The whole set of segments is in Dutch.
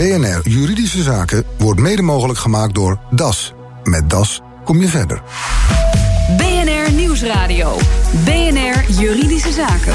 BNR Juridische Zaken wordt mede mogelijk gemaakt door DAS. Met DAS kom je verder. BNR Nieuwsradio. BNR Juridische Zaken.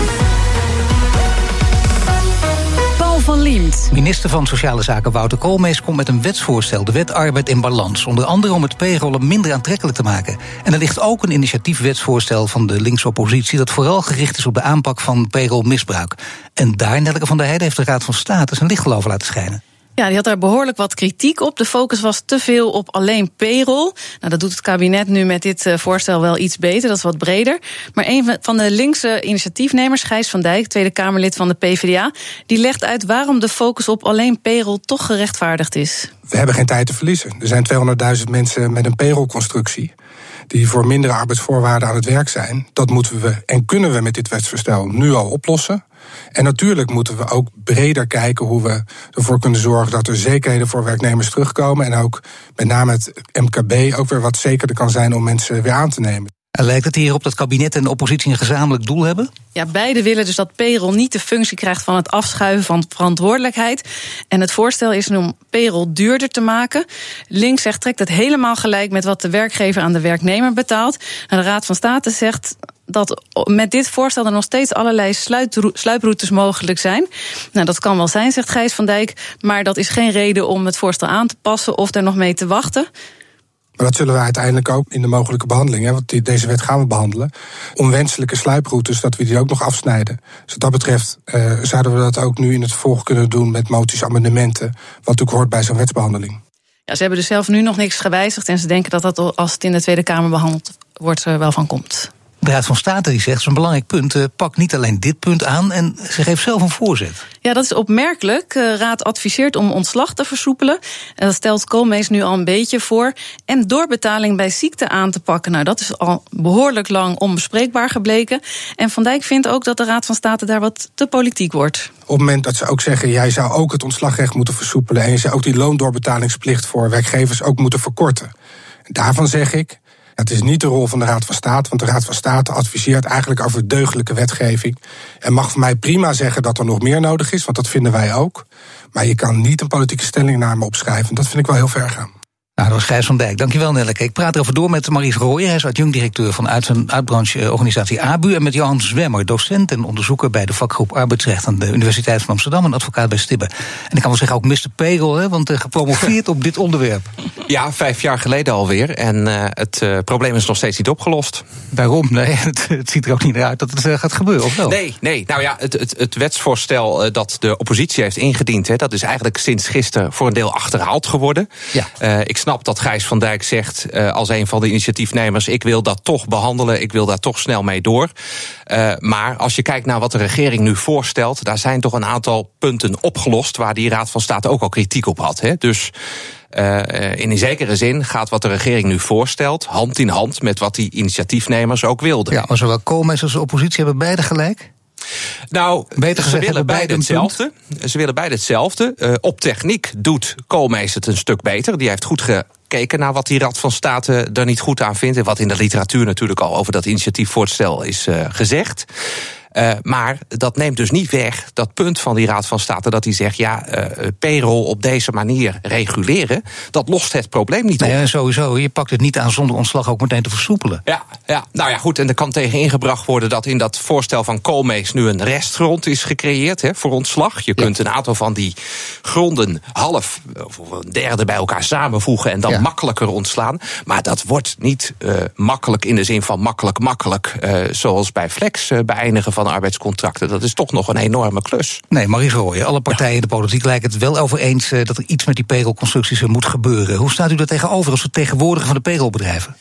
Paul van Liemt. Minister van Sociale Zaken Wouter Koolmees komt met een wetsvoorstel, de Wet Arbeid in Balans. Onder andere om het payrollen minder aantrekkelijk te maken. En er ligt ook een initiatiefwetsvoorstel van de linkse oppositie dat vooral gericht is op de aanpak van payrollmisbruik. En daar, Nelke van der Heijden, heeft de Raad van State zijn licht over laten schijnen. Ja, die had daar behoorlijk wat kritiek op. De focus was te veel op alleen payroll. Nou, dat doet het kabinet nu met dit eh, voorstel wel iets beter, dat is wat breder. Maar een van de linkse initiatiefnemers, Gijs van Dijk, Tweede Kamerlid van de PvdA, die legt uit waarom de focus op alleen payroll toch gerechtvaardigd is. We hebben geen tijd te verliezen. Er zijn 200.000 mensen met een payrollconstructie die voor mindere arbeidsvoorwaarden aan het werk zijn. Dat moeten we en kunnen we met dit wetsvoorstel nu al oplossen. En natuurlijk moeten we ook breder kijken hoe we ervoor kunnen zorgen dat er zekerheden voor werknemers terugkomen. En ook met name het MKB ook weer wat zekerder kan zijn om mensen weer aan te nemen. En lijkt het hierop dat kabinet en de oppositie een gezamenlijk doel hebben? Ja, beide willen dus dat payroll niet de functie krijgt van het afschuiven van verantwoordelijkheid. En het voorstel is om payroll duurder te maken. Links zegt trekt het helemaal gelijk met wat de werkgever aan de werknemer betaalt. En de Raad van State zegt dat met dit voorstel er nog steeds allerlei sluiproutes mogelijk zijn. Nou, dat kan wel zijn, zegt Gijs van Dijk. Maar dat is geen reden om het voorstel aan te passen of er nog mee te wachten. Maar dat zullen we uiteindelijk ook in de mogelijke behandeling, hè, want deze wet gaan we behandelen. Onwenselijke sluiproutes, dat we die ook nog afsnijden. Dus wat dat betreft uh, zouden we dat ook nu in het vervolg kunnen doen met moties, amendementen. Wat natuurlijk hoort bij zo'n wetsbehandeling. Ja, ze hebben dus zelf nu nog niks gewijzigd en ze denken dat dat als het in de Tweede Kamer behandeld wordt, wel van komt. De Raad van State die zegt, dat is een belangrijk punt, uh, pak niet alleen dit punt aan en ze geeft zelf een voorzet. Ja, dat is opmerkelijk. De uh, Raad adviseert om ontslag te versoepelen. En dat stelt Koolmees nu al een beetje voor. En doorbetaling bij ziekte aan te pakken. Nou, dat is al behoorlijk lang onbespreekbaar gebleken. En Van Dijk vindt ook dat de Raad van State daar wat te politiek wordt. Op het moment dat ze ook zeggen, jij zou ook het ontslagrecht moeten versoepelen... en je zou ook die loondoorbetalingsplicht voor werkgevers ook moeten verkorten. Daarvan zeg ik, het is niet de rol van de Raad van State, want de Raad van State adviseert eigenlijk over deugdelijke wetgeving. En mag voor mij prima zeggen dat er nog meer nodig is, want dat vinden wij ook. Maar je kan niet een politieke stelling naar me opschrijven. Dat vind ik wel heel ver gaan. Nou, dat was Gijs van Dijk. Dankjewel, Nelleke. Ik praat erover door met Maries Rooijer. Hij is adjunct-directeur van uit zijn uitbrancheorganisatie ABU. En met Johan Zwemmer, docent en onderzoeker bij de vakgroep Arbeidsrecht aan de Universiteit van Amsterdam. En advocaat bij Stibbe. En ik kan wel zeggen ook Mr. Pegel, hè, want uh, gepromoveerd op dit onderwerp. Ja, vijf jaar geleden alweer. En uh, het uh, probleem is nog steeds niet opgelost. Waarom? Nee, het, het ziet er ook niet naar uit dat het gaat gebeuren, of wel? Nee, nee. Nou ja, het, het, het wetsvoorstel dat de oppositie heeft ingediend, hè, dat is eigenlijk sinds gisteren voor een deel achterhaald geworden. Ja. ik snap dat Gijs van Dijk zegt uh, als een van de initiatiefnemers: ik wil dat toch behandelen, ik wil daar toch snel mee door. Uh, maar als je kijkt naar wat de regering nu voorstelt, daar zijn toch een aantal punten opgelost waar die Raad van State ook al kritiek op had. Hè? Dus. Uh, in een zekere zin gaat wat de regering nu voorstelt hand in hand met wat die initiatiefnemers ook wilden. Ja, maar zowel Koolmees als de oppositie hebben beide gelijk. Nou, Beter ze willen beide hetzelfde. Ze willen beide hetzelfde. Uh, op techniek doet Koolmees het een stuk beter. Die heeft goed gekeken naar wat die Rad van State er niet goed aan vindt. En wat in de literatuur natuurlijk al over dat initiatiefvoorstel is uh, gezegd. Uh, maar dat neemt dus niet weg dat punt van die Raad van State dat hij zegt: ja, uh, payroll op deze manier reguleren, dat lost het probleem niet nee, op. Sowieso, je pakt het niet aan zonder ontslag ook meteen te versoepelen. Ja, ja, nou ja, goed. En er kan tegen ingebracht worden dat in dat voorstel van Koolmees nu een restgrond is gecreëerd hè, voor ontslag. Je kunt een aantal van die gronden half of een derde bij elkaar samenvoegen en dan ja. makkelijker ontslaan. Maar dat wordt niet uh, makkelijk in de zin van makkelijk, makkelijk, zoals bij Flex beëindigen van arbeidscontracten. Dat is toch nog een enorme klus. Nee, Maries Rooyen, alle partijen ja. in de politiek lijken het wel over eens uh, dat er iets met die payrollconstructies moet gebeuren. Hoe staat u daar tegenover als vertegenwoordiger van de payrollbedrijven?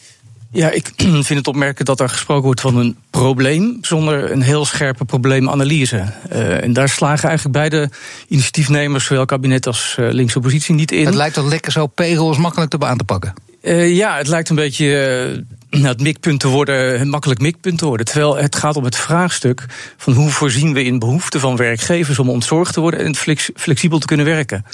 Ja, ik vind het opmerkelijk dat er gesproken wordt van een probleem zonder een heel scherpe probleemanalyse. Uh, en daar slagen eigenlijk beide initiatiefnemers, zowel kabinet als uh, linkse oppositie, niet in. Het lijkt toch lekker zo payroll is makkelijk te aan te pakken. Uh, ja, het lijkt een beetje uh, het mikpunt te worden, makkelijk mikpunt te worden. Terwijl het gaat om het vraagstuk van hoe voorzien we in behoeften van werkgevers om ontzorgd te worden en flex, flexibel te kunnen werken.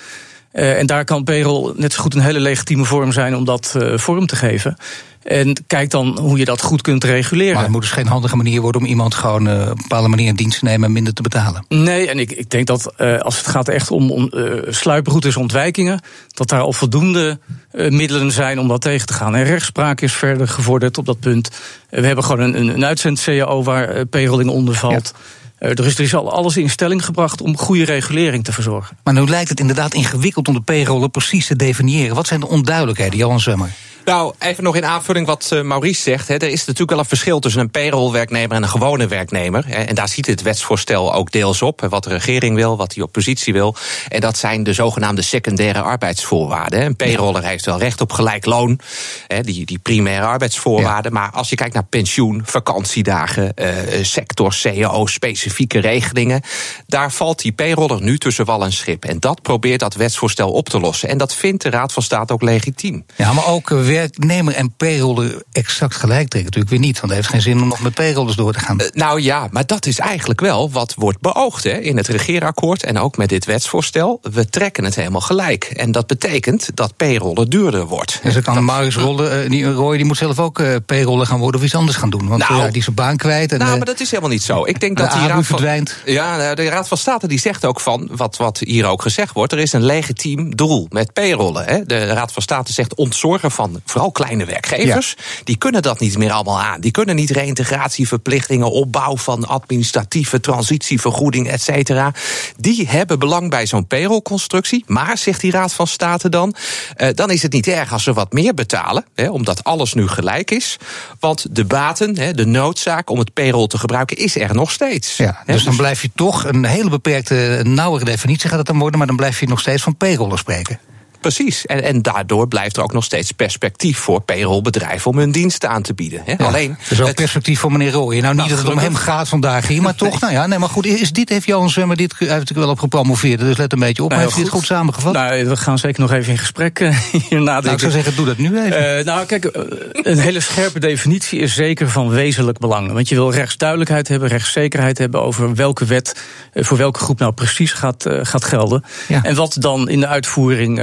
En daar kan payroll net zo goed een hele legitieme vorm zijn om dat vorm te geven. En kijk dan hoe je dat goed kunt reguleren. Maar het moet dus geen handige manier worden om iemand gewoon uh, op een bepaalde manier in dienst te nemen en minder te betalen. Nee, en ik, ik denk dat als het gaat echt om, om sluiproutes, ontwijkingen, dat daar al voldoende middelen zijn om dat tegen te gaan. En rechtspraak is verder gevorderd op dat punt. we hebben gewoon een, een uitzend-CAO waar payrolling onder valt. Ja. Er, er is al alles in stelling gebracht om goede regulering te verzorgen. Maar nu lijkt het inderdaad ingewikkeld om de payrollen precies te definiëren. Wat zijn de onduidelijkheden, Johan Zwemmer? Nou, even nog in aanvulling wat uh, Maurice zegt. Hè. Er is natuurlijk wel een verschil tussen een payroll-werknemer en een gewone werknemer. Hè. En daar ziet het wetsvoorstel ook deels op. Wat de regering wil, wat die oppositie wil. En dat zijn de zogenaamde secundaire arbeidsvoorwaarden. Hè. Een payroller heeft wel recht op gelijk loon. Hè, die, die primaire arbeidsvoorwaarden. Ja. Maar als je kijkt naar pensioen, vakantiedagen, uh, sector, CAO, specifieke regelingen. Daar valt die payroller nu tussen wal en schip. En dat probeert dat wetsvoorstel op te lossen. En dat vindt de Raad van State ook legitiem. Ja, maar ook werknemer en payroller exact gelijk trekken. Natuurlijk weer niet, want het heeft geen zin om nog met payrollers door te gaan. Uh, nou ja, maar dat is eigenlijk wel wat wordt beoogd hè, in het regeerakkoord en ook met dit wetsvoorstel. We trekken het helemaal gelijk. En dat betekent dat payrollen duurder wordt. En ze kan Marius Rollen, uh, die, Roy die moet zelf ook uh, payrollen gaan worden of iets anders gaan doen. Want nou, die is zijn baan kwijt. En, nou, maar dat is helemaal niet zo. Ik denk dat die raad verdwijnt. Van, ja, de Raad van State die zegt ook van, wat, wat hier ook gezegd wordt, er is een legitiem doel met payrollen. Hè. De Raad van State zegt ontzorgen van vooral kleine werkgevers, ja. die kunnen dat niet meer allemaal aan. Die kunnen niet reïntegratieverplichtingen, opbouw van administratieve transitievergoeding, et cetera. Die hebben belang bij zo'n payrollconstructie. Maar, zegt die Raad van State dan, uh, dan is het niet erg als ze wat meer betalen, hè, omdat alles nu gelijk is. Want de baten, hè, de noodzaak om het payroll te gebruiken, is er nog steeds. Ja, dus dan blijf je toch een hele beperkte, nauwere definitie gaat het dan worden, maar dan blijf je nog steeds van payroller spreken. Precies. En, en daardoor blijft er ook nog steeds perspectief voor payrollbedrijven om hun diensten aan te bieden. Hè. Ja, Alleen. Er is ook het, perspectief voor meneer Rooij. Nou, niet nou, dat het om hem gaat vandaag hier, maar toch. Nou ja, nee, maar goed. Is dit, heeft Johan Zwemmer dit heeft natuurlijk wel op gepromoveerd, dus let een beetje op. Maar nou, heeft hij dit goed samengevat? Nou, we gaan zeker nog even in gesprek uh, hierna. Nou, ik zou zeggen, doe dat nu even. Uh, nou, kijk, uh, een hele scherpe definitie is zeker van wezenlijk belang. Want je wil rechtsduidelijkheid hebben, rechtszekerheid hebben over welke wet voor welke groep nou precies gaat, gaat gelden. Ja. En wat dan in de uitvoering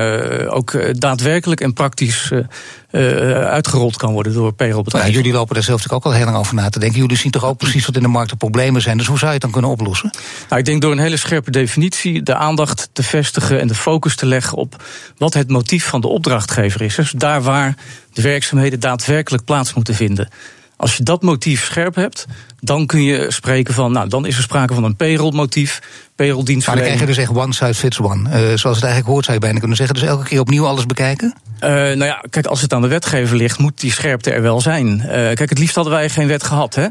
ook daadwerkelijk en praktisch uh, uitgerold kan worden door payrollbedrijven. Nou, jullie lopen daar zelf ook al heel lang over na te denken. Jullie zien toch ook precies wat in de markt de problemen zijn. Dus hoe zou je het dan kunnen oplossen? Nou, ik denk door een hele scherpe definitie de aandacht te vestigen en de focus te leggen op wat het motief van de opdrachtgever is. Dus daar waar de werkzaamheden daadwerkelijk plaats moeten vinden. Als je dat motief scherp hebt, dan kun je spreken van, nou, dan is er sprake van een payroll-motief, payroll-dienstverlening. Maar dan krijg je dus echt one size fits one. Uh, zoals het eigenlijk hoort, zou je bijna kunnen zeggen. Dus elke keer opnieuw alles bekijken? Uh, nou ja, kijk, als het aan de wetgever ligt, moet die scherpte er wel zijn. Uh, kijk, het liefst hadden wij geen wet gehad, hè.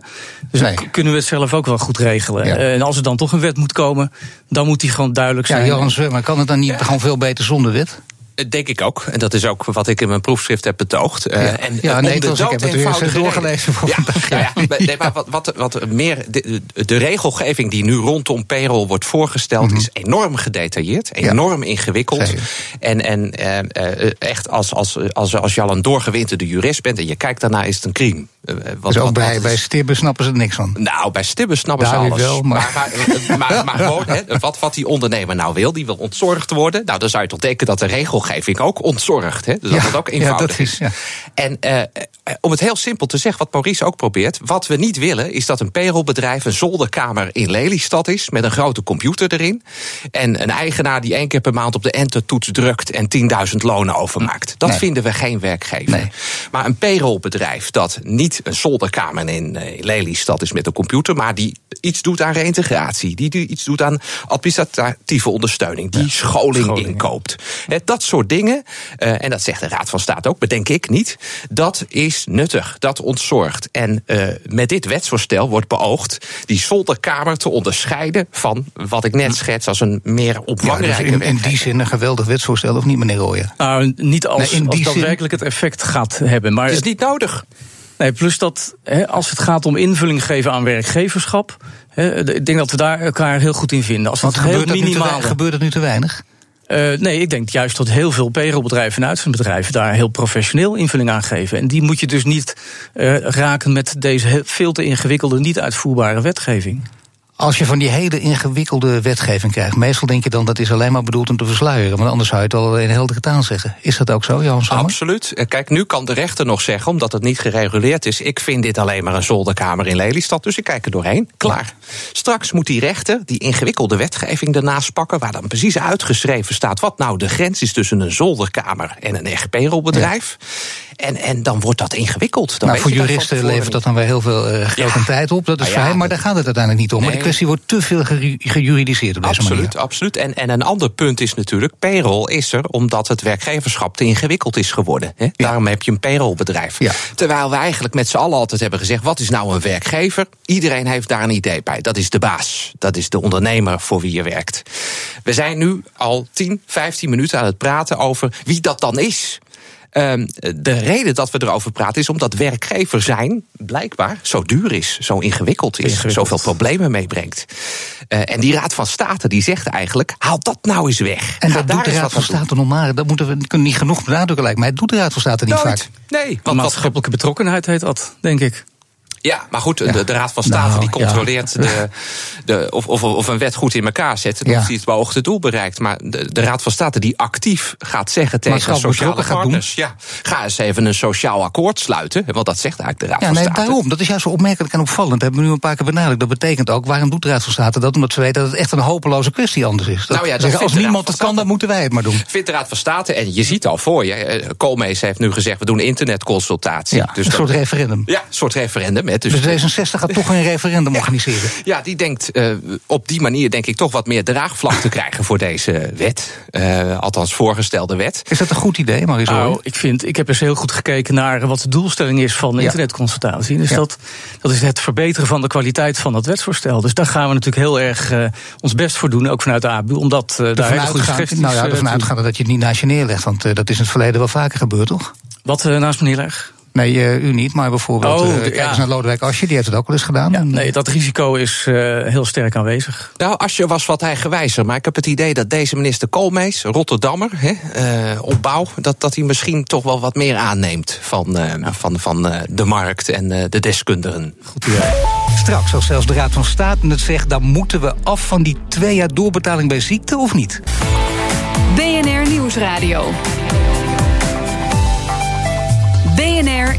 Dus nee. dan kunnen we het zelf ook wel goed regelen. Ja. en als er dan toch een wet moet komen, dan moet die gewoon duidelijk zijn. Ja, Johan, maar kan het dan niet gewoon veel beter zonder wet? Denk ik ook. En dat is ook wat ik in mijn proefschrift heb betoogd. Ja, uh, en, ja nee, ik heb het weer doorgelezen. Voor ja, ja, ja, nee, maar wat, wat, wat meer. De, de, regelgeving die nu rondom payroll wordt voorgesteld, mm -hmm. is enorm gedetailleerd, enorm ingewikkeld. Zeker. En, en uh, echt als, als, als, als je al een doorgewinterde jurist bent en je kijkt daarna, is het een crime. Uh, wat, dus ook wat, bij, wat bij Stibbe snappen ze er niks van? Nou, bij Stibbe snappen Daar ze alles. Wel, maar... Maar, maar, maar, gewoon, wat, wat die ondernemer nou wil, die wil ontzorgd worden. Nou, dan zou je toch denken dat de regelgeving ook ontzorgd. Hè? Dus dat het ook eenvoudig ja, dat is. Ja. En uh, om het heel simpel te zeggen, wat Maurice ook probeert. Wat we niet willen, is dat een payrollbedrijf een zolderkamer in Lelystad is. Met een grote computer erin. En een eigenaar die één keer per maand op de entertoets drukt. en 10.000 lonen overmaakt. Dat nee. vinden we geen werkgever. Nee. Maar een payrollbedrijf dat niet een zolderkamer in Lelystad is met een computer. maar die iets doet aan reintegratie. Die iets doet aan administratieve ondersteuning. Die scholing, scholing, inkoopt. Dat soort dingen. Uh, en dat zegt de Raad van State ook, bedenk ik niet. Dat is nuttig, dat ontzorgt. En uh, met dit wetsvoorstel wordt beoogd die zolderkamer te onderscheiden van wat ik net schets als een meer omvangrijke ja, dus in, in, die zin een geweldig wetsvoorstel, of niet, meneer Rooyer? Nou, niet als, nee, als dat zin... werkelijk het effect gaat hebben. Maar het is niet nodig. Nee, plus dat he, als het gaat om invulling geven aan werkgeverschap. He, ik denk dat we daar elkaar heel goed in vinden. Als Want het gebeurt, heel minimaal... gebeurt het nu te weinig? Uh, nee, ik denk juist dat heel veel payrollbedrijven en uitzendbedrijven daar heel professioneel invulling aan geven. En die moet je dus niet uh, raken met deze veel te ingewikkelde, niet uitvoerbare wetgeving. Als je van die hele ingewikkelde wetgeving krijgt, meestal denk je dan dat is alleen maar bedoeld om te versluieren. Want anders zou je het al in heldere taal zeggen. Is dat ook zo, Jan Sommer? Absoluut. Eh, kijk, nu kan de rechter nog zeggen, omdat het niet gereguleerd is, ik vind dit alleen maar een zolderkamer in Lelystad, dus ik kijk er doorheen. Klaar. Straks moet die rechter die ingewikkelde wetgeving ernaast pakken, waar dan precies uitgeschreven staat wat nou de grens is tussen een zolderkamer en een echt payrollbedrijf. En, en dan wordt dat ingewikkeld. Dan nou, voor juristen levert dat dan weer heel veel uh, geld en tijd op. Dat is nou fijn, maar daar gaat het uiteindelijk niet om. Nee. Kwestie wordt te veel gejuridiseerd op deze absoluut, manier. Absoluut. En, en een ander punt is natuurlijk, payroll is er omdat het werkgeverschap te ingewikkeld is geworden. Hè? Daarom heb je een payrollbedrijf. Ja. Terwijl we eigenlijk met z'n allen altijd hebben gezegd, wat is nou een werkgever? Iedereen heeft daar een idee bij. Dat is de baas. Dat is de ondernemer voor wie je werkt. We zijn nu al 10, 15 minuten aan het praten over wie dat dan is. Ehm, de reden dat we erover praten is omdat werkgever zijn blijkbaar zo duur is, zo ingewikkeld is, zoveel problemen meebrengt. Uh, en die Raad van State die zegt eigenlijk: haal dat nou eens weg. En dat doet de Raad van State normaal. Dat moeten we kunnen niet genoeg benadrukken, lijkt mij. doet de Raad van State niet vaak. Nee, want maatschappelijke betrokkenheid heet dat, denk ik. Ja, maar goed, de, de, Raad van State nou, die controleert de, de, of, of, of een wet goed in elkaar zet. En of die het beoogde doel bereikt. Maar de, de Raad van State die actief gaat zeggen tegen sociale partners. Ja, ga eens even een sociaal akkoord sluiten. Want dat zegt eigenlijk de Raad ja, van nee, State. Daarom, dat is juist zo opmerkelijk en opvallend. Dat hebben we nu een paar keer benadrukt. Dat betekent ook, waarom doet de Raad van State dat? Omdat ze weten dat het echt een hopeloze kwestie anders is. Dat nou ja, zeggen, als niemand het kan, dan moeten wij het maar doen. Vindt de Raad van State, en je ziet al voor je. Eh, Koolmees heeft nu gezegd, we doen internetconsultatie. Ja, dus een soort referendum. Ja, een soort referendum. Hè, dus, dus 66 gaat toch een referendum organiseren. Ja, die denkt uh, op die manier denk ik toch wat meer draagvlak te krijgen voor deze wet. Uh, althans voorgestelde wet. Is dat een goed idee, Marisol? Nou, ik vind, ik heb eens heel goed gekeken naar wat de doelstelling is van de ja. internetconsultatie. Dus ja. dat, dat is het verbeteren van de kwaliteit van dat wetsvoorstel. Dus daar gaan we natuurlijk heel erg uh, ons best voor doen, ook vanuit de ABU, omdat uh, daar hele goede suggesties... Nou ja, ervan uitgaande dat je het niet naast je neerlegt, want dat is in het verleden wel vaker gebeurd, toch? Wat naast me neerleg? Nee, uh, u niet, maar bijvoorbeeld oh, uh, kijk ja. eens naar Lodewijk Asje, die heeft het ook wel eens gedaan. Ja, nee, dat risico is uh, heel sterk aanwezig. Nou, Asje was wat eigenwijzer, maar ik heb het idee dat deze minister Koolmees, Rotterdammer, hè, opbouw, dat, dat hij misschien toch wel wat meer aanneemt van, van, van de markt en de deskundigen. Goed idee. Straks, als zelfs de Raad van State het zegt, dan moeten we af van die twee jaar doorbetaling bij ziekte of niet? BNR Nieuwsradio.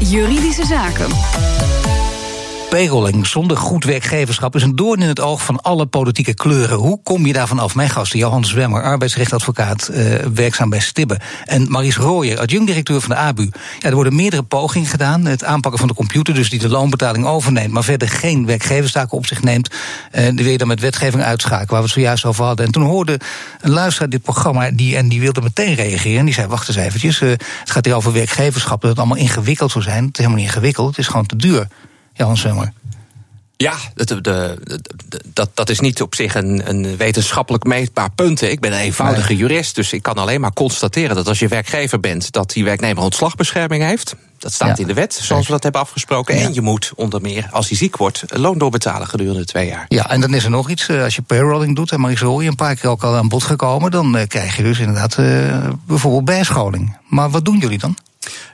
Juridische Zaken. Payrolling zonder goed werkgeverschap is een doorn in het oog van alle politieke kleuren. Hoe kom je daarvan af? Mijn gasten, Johan Zwemmer, arbeidsrechtadvocaat, uh, werkzaam bij Stibbe. En Maries Rooyer, adjunct-directeur van de ABU. Ja, er worden meerdere pogingen gedaan. Het aanpakken van de computer, dus die de loonbetaling overneemt, maar verder geen werkgeverstaken op zich neemt. Uh, die wil je dan met wetgeving uitschakelen, waar we het zojuist over hadden. En toen hoorde een luisteraar dit programma die, en die wilde meteen reageren. En die zei: Wacht eens eventjes, uh, het gaat hier over werkgeverschap, dat het allemaal ingewikkeld zou zijn. Het is helemaal niet ingewikkeld, het is gewoon te duur. Jan. Ja, de, de, dat, dat is niet op zich een, een wetenschappelijk meetbaar punt. Ik ben een eenvoudige jurist, dus ik kan alleen maar constateren dat als je werkgever bent, dat die werknemer ontslagbescherming heeft. Dat staat ja. in de wet, zoals we dat hebben afgesproken. Ja. En je moet onder meer, als hij ziek wordt, loon doorbetalen gedurende twee jaar. Ja, en dan is er nog iets. Als je payrolling doet, en Marie je een paar keer ook al aan bod gekomen, dan krijg je dus inderdaad uh, bijvoorbeeld bijscholing. Maar wat doen jullie dan?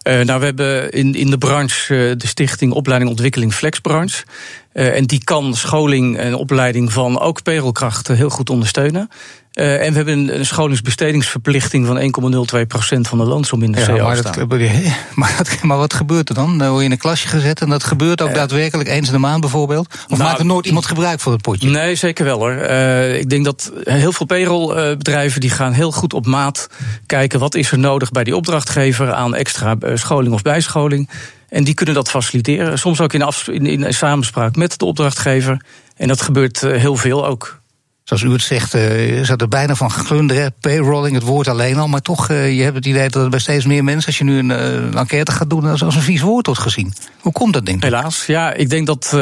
Uh, nou, we hebben in, in de branche uh, de Stichting Opleiding Ontwikkeling Flexbranche. Uh, en die kan scholing en opleiding van ook payrollkrachten heel goed ondersteunen. Uh, en we hebben een, een scholingsbestedingsverplichting van 1,02% van de landsom in de ja, CO maar. Dat, maar, dat, maar, wat gebeurt er dan? Dan word je in een klasje gezet en dat gebeurt ook uh, daadwerkelijk eens in de maand bijvoorbeeld? Of nou, maakt er nooit iemand gebruik van het potje? Nee, zeker wel hoor. Uh, ik denk dat heel veel payrollbedrijven die gaan heel goed op maat kijken wat is er nodig bij die opdrachtgever aan extra scholing of bijscholing. En die kunnen dat faciliteren. Soms ook in, af, in, in samenspraak met de opdrachtgever. En dat gebeurt heel veel ook zoals u het zegt, uh, is er bijna van glunderen. Payrolling, het woord alleen al. Maar toch, uh, je hebt het idee dat er bij steeds meer mensen, als je nu een, uh, een enquête gaat doen, als een vies woord wordt gezien. Hoe komt dat, denk ik? Helaas. Ja, ik denk dat,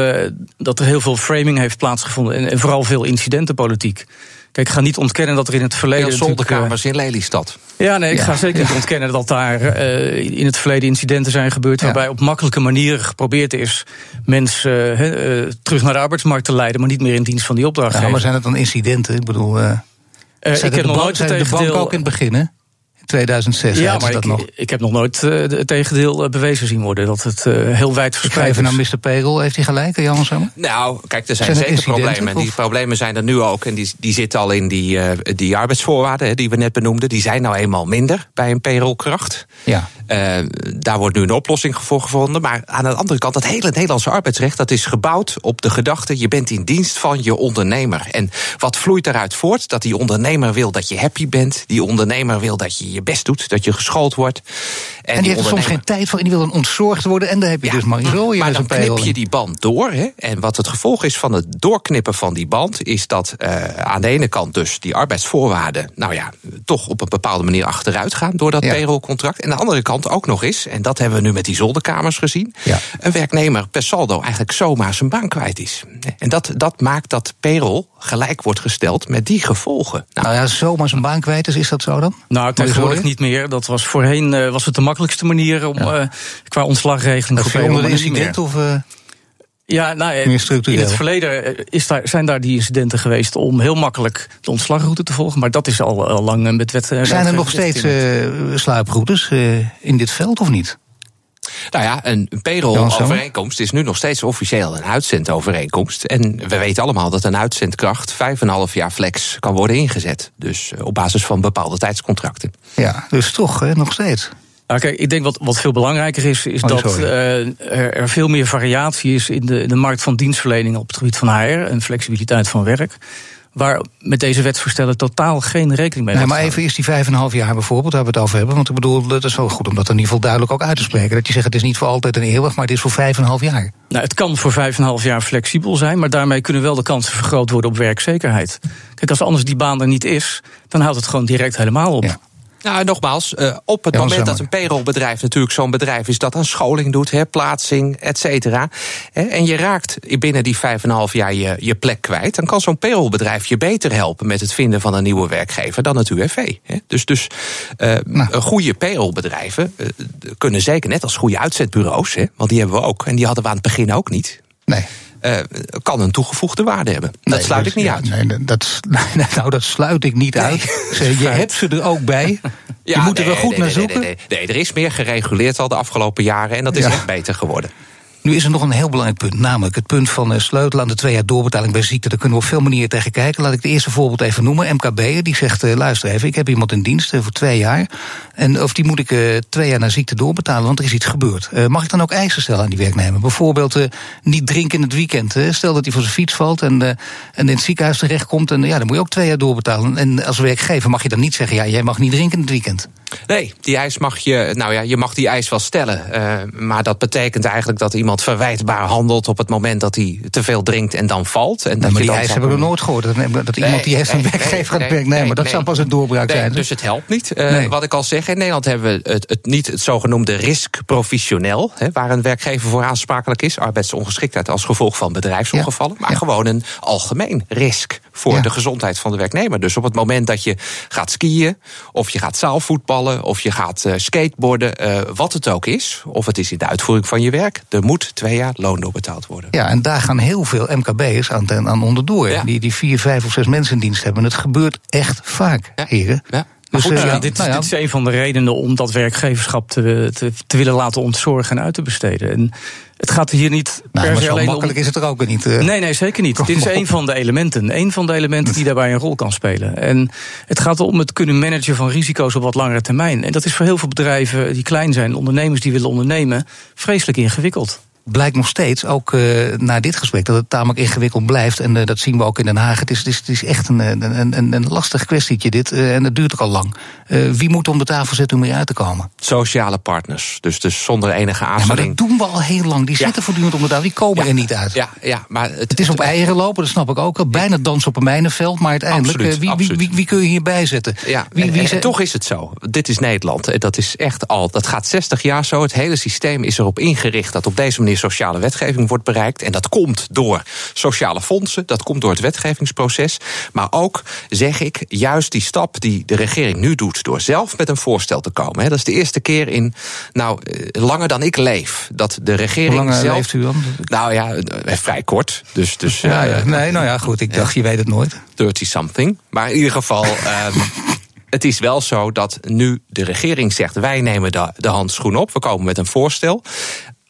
dat er heel veel framing heeft plaatsgevonden. En, en vooral veel incidentenpolitiek. Kijk, ik ga niet ontkennen dat er in het verleden. Veel zolderkamers in Lelystad. Ja, nee, ik ja, ga zeker niet ontkennen dat daar uh, in het verleden incidenten zijn gebeurd. Ja. waarbij op makkelijke manieren geprobeerd is mensen uh, uh, terug naar de arbeidsmarkt te leiden. maar niet meer in dienst van die opdrachtgever. Ja, maar zijn het dan incidenten? Ik bedoel. ik heb nog nooit het ook in het begin, hè? 2006. Ja, maar ik, nog. ik heb nog nooit uh, het tegendeel bewezen zien worden. Dat het uh, heel wijd verspreid is. naar Mr. Pegel, heeft hij gelijk, Jan Nou, kijk, er zijn, zijn zeker problemen. En die problemen zijn er nu ook. En die, die zitten al in die, uh, die arbeidsvoorwaarden die we net benoemden. Die zijn nou eenmaal minder bij een payrollkracht. Ja. daar wordt nu een oplossing voor gevonden. Maar aan de andere kant, dat hele Nederlandse arbeidsrecht... dat is gebouwd op de gedachte... je bent in dienst van je ondernemer. En wat vloeit daaruit voort? Dat die ondernemer wil dat je happy bent. Die ondernemer wil dat je je best doet, dat je geschoold wordt. En, en die, heeft er soms geen tijd voor en die wil dan ontzorgd worden. En dan heb je dus maar zo Maar dan knip je die band door. Hè? En wat het gevolg is van het doorknippen van die band... is dat uh, aan de ene kant dus die arbeidsvoorwaarden... nou ja, toch op een bepaalde manier achteruit gaan door dat ja. payrollcontract. En aan de andere kant ook nog eens, en dat hebben we nu met die zolderkamers gezien... Ja. een werknemer per saldo eigenlijk zomaar zijn baan kwijt is. En dat, dat maakt dat payroll gelijk wordt gesteld met die gevolgen. Nou, nou ja, zomaar zijn baan kwijt is, is dat zo dan? Nou, tegenwoordig niet meer. Dat was voorheen uh, was het de makkelijkste manier om ja. uh, qua ontslagregeling voor onder de incident of uh, ja, nou, in het verleden is daar, zijn daar die incidenten geweest om heel makkelijk de ontslagroute te volgen. Maar dat is al, al lang met wet. Zijn er nog steeds sluiproutes in dit veld of niet? Nou ja, een payroll-overeenkomst is nu nog steeds officieel een uitzendovereenkomst. En we weten allemaal dat een uitzendkracht vijf en een half jaar flex kan worden ingezet. Dus op basis van bepaalde tijdscontracten. Ja, dus toch hè, nog steeds. Nou, kijk, ik denk wat, wat veel belangrijker is, is oh, dat uh, er, er, veel meer variatie is in de, in de markt van dienstverlening op het gebied van HR en flexibiliteit van werk waar met deze wetsvoorstellen totaal geen rekening mee nee, Maar even is die vijf en een half jaar bijvoorbeeld, waar we het over hebben. Want ik bedoel, dat is wel goed om dat in ieder geval duidelijk ook uit te spreken. Dat je zegt, het is niet voor altijd en eeuwig, maar het is voor vijf en een half jaar. Nou, het kan voor vijf en een half jaar flexibel zijn, maar daarmee kunnen wel de kansen vergroot worden op werkzekerheid. Kijk, als anders die baan er niet is, dan houdt het gewoon direct helemaal op. Ja. Nou, nogmaals, uh, op het ja, moment dat een payrollbedrijf natuurlijk zo'n bedrijf is dat een scholing doet, hè, plaatsing, et cetera. En je raakt binnen die vijf en een half jaar je, je plek kwijt, dan kan zo'n payrollbedrijf je beter helpen met het vinden van een nieuwe werkgever dan het UWV. Hè. Dus, dus uh, nou. goede payrollbedrijven uh, kunnen zeker net als goede uitzetbureaus, hè, want die hebben we ook en die hadden we aan het begin ook niet. Nee. Uh, kan een toegevoegde waarde hebben. Dat sluit dus, ik niet uit. Nee, dat, nou, dat sluit ik niet nee. uit. Je hebt ze er ook bij. Ja, je moet er wel goed naar zoeken. Nee, er is meer gereguleerd al de afgelopen jaren en dat is ja. echt beter geworden. Nu is er nog een heel belangrijk punt, namelijk het punt van sleutelen aan de twee jaar doorbetaling bij ziekte. Daar kunnen we op veel manieren tegen kijken. Laat ik het eerste voorbeeld even noemen. MKB'er die zegt: uh, luister even, ik heb iemand in dienst uh, voor twee jaar. En of die moet ik twee jaar naar ziekte doorbetalen, want er is iets gebeurd. mag ik dan ook eisen stellen aan die werknemer? Bijvoorbeeld niet drinken in het weekend. stel dat hij voor zijn fiets valt en, en in het ziekenhuis terechtkomt. En ja, dan moet je ook twee jaar doorbetalen. En als werkgever mag je dan niet zeggen: ja, jij mag niet drinken in het weekend. Nee, die eis mag je, nou ja, je mag die eis wel stellen. maar dat betekent eigenlijk dat iemand verwijtbaar handelt op het moment dat hij te veel drinkt en dan valt. En dat maar je die eisen hebben we nooit gehoord. Dat, dat iemand nee, die heeft een werkgever gaat werk nemen. dat zou pas een doorbraak zijn. Dus het helpt niet. Uh, wat ik al zeg, in Nederland hebben we het, het niet het zogenoemde risk professioneel. Hè, waar een werkgever voor aansprakelijk is. Arbeidsongeschiktheid als gevolg van bedrijfsongevallen. Ja, maar ja. gewoon een algemeen risk voor ja. de gezondheid van de werknemer. Dus op het moment dat je gaat skiën, of je gaat zaalvoetballen, of je gaat uh, skateboarden, uh, wat het ook is, of het is in de uitvoering van je werk, er moet twee jaar loon doorbetaald worden. Ja, en daar gaan heel veel MKB'ers aan, aan onderdoor. Ja. Die, die vier, vijf of zes mensen in dienst hebben. Het gebeurt echt vaak, ja. heren. Ja. Dus, goed, uh, dit, nou ja. dit, is een van de redenen om dat werkgeverschap te, te, te willen laten ontzorgen en uit te besteden. En het gaat hier niet nou, per se alleen makkelijk om... is het er ook niet. Uh... Nee, nee, zeker niet. Dit is een van de elementen. Een van de elementen die daarbij een rol kan spelen. En het gaat om het kunnen managen van risico's op wat langere termijn. En dat is voor heel veel bedrijven die klein zijn, ondernemers die willen ondernemen, vreselijk ingewikkeld blijkt nog steeds, ook uh, na dit gesprek, dat het tamelijk ingewikkeld blijft. En uh, dat zien we ook in Den Haag. Het is, het is, het is echt een, een, een, een lastig kwestietje, dit. Uh, en het duurt ook al lang. wie moet om de tafel zitten om eruit te komen? Sociale partners. Dus, dus zonder enige aarzeling. Ja, maar dat doen we al heel lang. Die zitten voortdurend om de tafel. Die komen ja. er niet uit. Ja, ja, maar het, het is op eieren lopen, dat snap ik ook. Bijna dansen op een mijnenveld. Maar uiteindelijk, absoluut, wie, absoluut. Wie, wie, wie, kun je hierbij zetten? Ja, wie, en, en toch is het zo. Dit is Nederland. Dat is echt al. Dat gaat 60 jaar zo. Het hele systeem is erop ingericht dat op deze manier sociale wetgeving wordt bereikt. En dat komt door sociale fondsen, dat komt door het wetgevingsproces. Maar ook, zeg ik, juist die stap die de regering nu doet... door zelf met een voorstel te komen. Dat is de eerste keer in, nou, langer dan ik leef... dat de regering Hoe lang zelf... leeft u dan? Nou ja, vrij kort. Dus, dus, ja, ja. Nee, nou ja, goed, ik dacht, je weet het nooit. 30 something. Maar in ieder geval... um, het is wel zo dat nu de regering zegt: wij nemen de, de handschoen op, we komen met een voorstel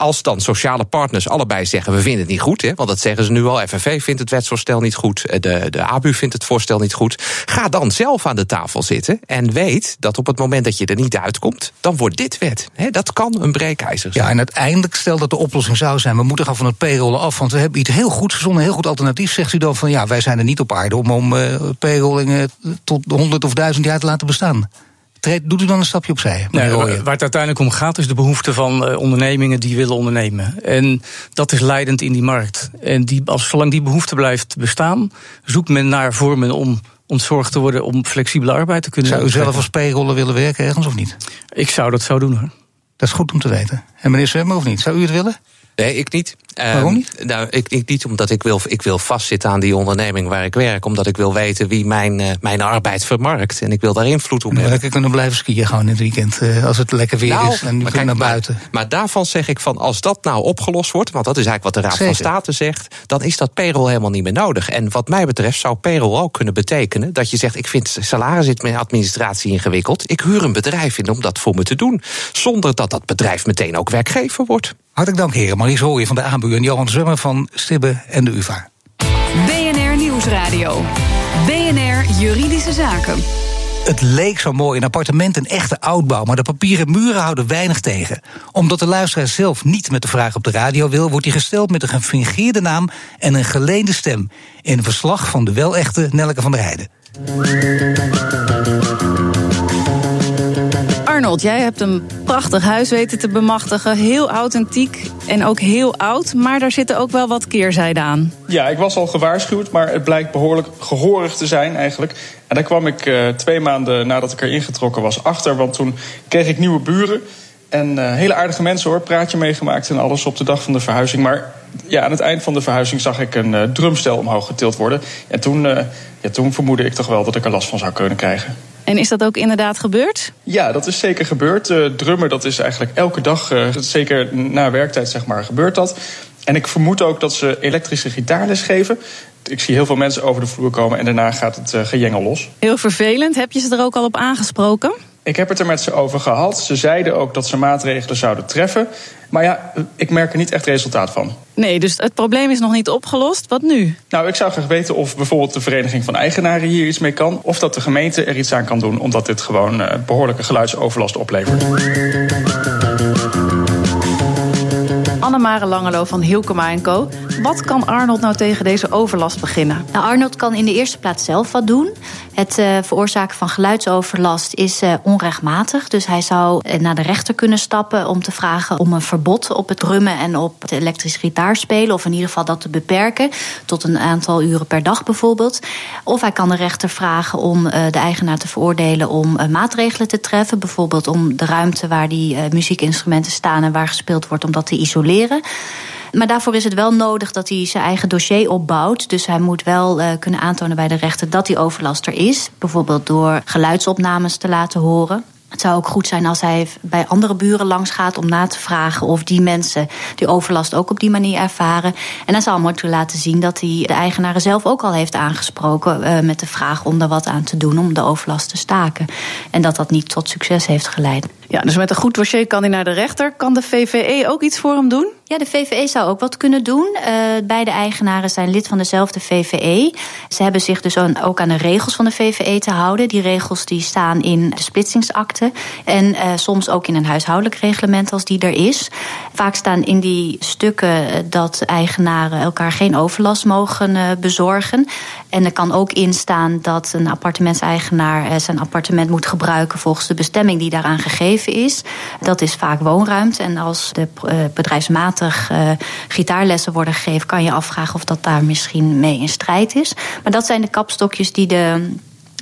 als dan sociale partners allebei zeggen: we vinden het niet goed, hè, want dat zeggen ze nu al. FNV vindt het wetsvoorstel niet goed, eh, de, de ABU vindt het voorstel niet goed. Ga dan zelf aan de tafel zitten en weet dat op het moment dat je er niet uitkomt, dan wordt dit wet. Hè, dat kan een breekijzer zijn. Ja, en uiteindelijk, stel dat de oplossing zou zijn: we moeten gaan van het payrollen af, want we hebben iets heel goed verzonnen, heel goed alternatief. Zegt u dan van ja, wij zijn er niet op aarde om, om uh, tot honderd of duizend jaar te laten bestaan? Doet u dan een stapje opzij? Nee, waar het uiteindelijk om gaat is de behoefte van uh, ondernemingen die willen ondernemen. En dat is leidend in die markt. En die, als, zolang die behoefte blijft bestaan, zoekt men naar vormen om ontzorgd te worden om flexibele arbeid te kunnen Zou u zelf als p-rollen willen werken ergens of niet? Ik zou dat zo doen hoor. Dat is goed om te weten. En meneer Zwemmer of niet? Zou u het willen? Nee, ik niet. Waarom ehm, niet? nou, ik, ik, niet omdat ik wil, ik wil vastzitten aan die onderneming waar ik werk. Omdat ik wil weten wie mijn, uh, mijn arbeid vermarkt. En ik wil daar invloed op hebben. Lekker kunnen blijven skiën gewoon in het weekend. Uh, als het lekker weer nou, is en we kunnen naar buiten. Maar, maar, daarvan zeg ik van als dat nou opgelost wordt. Want dat is eigenlijk wat de Raad van State zegt. Dan is dat payroll helemaal niet meer nodig. En wat mij betreft zou payroll ook kunnen betekenen. Dat je zegt ik vind administratie ingewikkeld. Ik huur een bedrijf in om dat voor me te doen. Zonder dat dat bedrijf meteen ook werkgever wordt. Hartelijk dank, heren. Maries Hooijen van de ABU en Johan Zwemmer van Stibbe en de UvA. BNR Nieuwsradio. BNR Juridische Zaken. Het leek zo mooi, een appartement een echte oudbouw, maar de papieren muren houden weinig tegen. Omdat de luisteraar zelf niet met de vraag op de radio wil, wordt hij gesteld met een gefingeerde naam en een geleende stem. In een verslag van de wel echte Nelke van der Heijden. Arnold, jij hebt een prachtig huis weten te bemachtigen. Heel authentiek en ook heel oud. Maar daar zitten ook wel wat keerzijden aan. Ja, ik was al gewaarschuwd, maar het blijkt behoorlijk gehoorig te zijn eigenlijk. En daar kwam ik uh, twee maanden nadat ik er ingetrokken was achter. Want toen kreeg ik nieuwe buren. En uh, hele aardige mensen hoor, praatje meegemaakt en alles op de dag van de verhuizing. Maar ja, aan het eind van de verhuizing zag ik een uh, drumstel omhoog getild worden. En toen, ja, toen vermoedde ik toch wel dat ik er last van zou kunnen krijgen. En is dat ook inderdaad gebeurd? Ja, dat is zeker gebeurd. Uh, drummer, dat is eigenlijk elke dag, uh, zeker na werktijd zeg maar, gebeurt dat. En ik vermoed ook dat ze elektrische gitaarles geven. Ik zie heel veel mensen over de vloer komen en daarna gaat het uh, gejengel los. Heel vervelend. Heb je ze er ook al op aangesproken? Ik heb het er met ze over gehad. Ze zeiden ook dat ze maatregelen zouden treffen. Maar ja, ik merk er niet echt resultaat van. Nee, dus het probleem is nog niet opgelost. Wat nu? Nou, ik zou graag weten of bijvoorbeeld de Vereniging van Eigenaren hier iets mee kan. Of dat de gemeente er iets aan kan doen, omdat dit gewoon uh, behoorlijke geluidsoverlast oplevert. Annemare Langelo van Hilkema Co. Wat kan Arnold nou tegen deze overlast beginnen? Nou, Arnold kan in de eerste plaats zelf wat doen. Het uh, veroorzaken van geluidsoverlast is uh, onrechtmatig. Dus hij zou uh, naar de rechter kunnen stappen om te vragen om een verbod op het drummen en op het elektrisch gitaarspelen. Of in ieder geval dat te beperken tot een aantal uren per dag bijvoorbeeld. Of hij kan de rechter vragen om de eigenaar te veroordelen om maatregelen te treffen. Bijvoorbeeld om de ruimte waar die muziekinstrumenten staan en waar gespeeld wordt, om dat te isoleren. Maar daarvoor is het wel nodig dat hij zijn eigen dossier opbouwt. Dus hij moet wel uh, kunnen aantonen bij de rechter dat die overlast er is. Bijvoorbeeld door geluidsopnames te laten horen. Het zou ook goed zijn als hij bij andere buren langs gaat om na te vragen of die mensen die overlast ook op die manier ervaren. En dan zal hij moeten laten zien dat hij de eigenaren zelf ook al heeft aangesproken uh, met de vraag om er wat aan te doen om de overlast te staken. En dat dat niet tot succes heeft geleid. Ja, dus met een goed dossier kan hij naar de rechter. Kan de VVE ook iets voor hem doen? Ja, de VVE zou ook wat kunnen doen. Uh, beide eigenaren zijn lid van dezelfde VVE. Ze hebben zich dus ook aan de regels van de VVE te houden. Die regels die staan in de splitsingsakte. En uh, soms ook in een huishoudelijk reglement als die er is. Vaak staan in die stukken dat eigenaren elkaar geen overlast mogen bezorgen. En er kan ook in staan dat een appartementseigenaar zijn appartement moet gebruiken volgens de bestemming die daaraan gegeven is. Dat is vaak woonruimte. En als de bedrijfsmatige uh, gitaarlessen worden gegeven, kan je afvragen of dat daar misschien mee in strijd is. Maar dat zijn de kapstokjes die de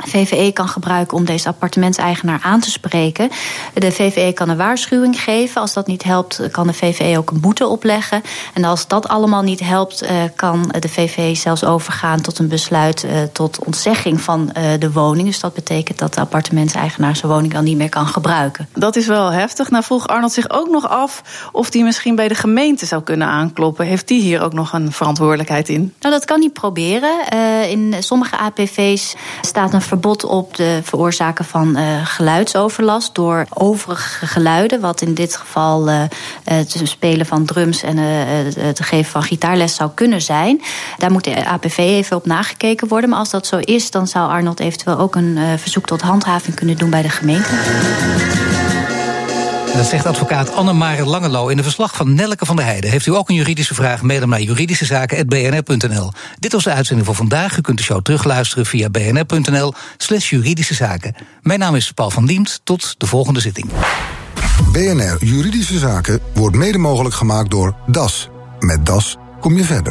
VVE kan gebruiken om deze appartementseigenaar aan te spreken. De VVE kan een waarschuwing geven. Als dat niet helpt, kan de VVE ook een boete opleggen. En als dat allemaal niet helpt, eh, kan de VVE zelfs overgaan tot een besluit eh, tot ontzegging van eh, de woning. Dus dat betekent dat de appartementseigenaar zijn woning dan niet meer kan gebruiken. Dat is wel heftig. Nou vroeg Arnold zich ook nog af of hij misschien bij de gemeente zou kunnen aankloppen. Heeft die hier ook nog een verantwoordelijkheid in? Nou, dat kan hij proberen. in sommige APV's staat een verbod op de veroorzaken van geluidsoverlast door overige geluiden, wat in dit geval het spelen van drums en het geven van gitaarles zou kunnen zijn. Daar moet de APV even op nagekeken worden. Maar als dat zo is, dan zou Arnold eventueel ook een verzoek tot handhaving kunnen doen bij de gemeente. Dat zegt advocaat Annemare Langelo in een verslag van Nelke van der Heijden. Heeft u ook een juridische vraag? Mail hem naar juridischezaken.bnr.nl. Dit was de uitzending voor vandaag. U kunt de show terugluisteren via bnr.nl slash juridische zaken. Mijn naam is Paul van Diemt. Tot de volgende zitting. BNR Juridische Zaken wordt mede mogelijk gemaakt door DAS. Met DAS kom je verder.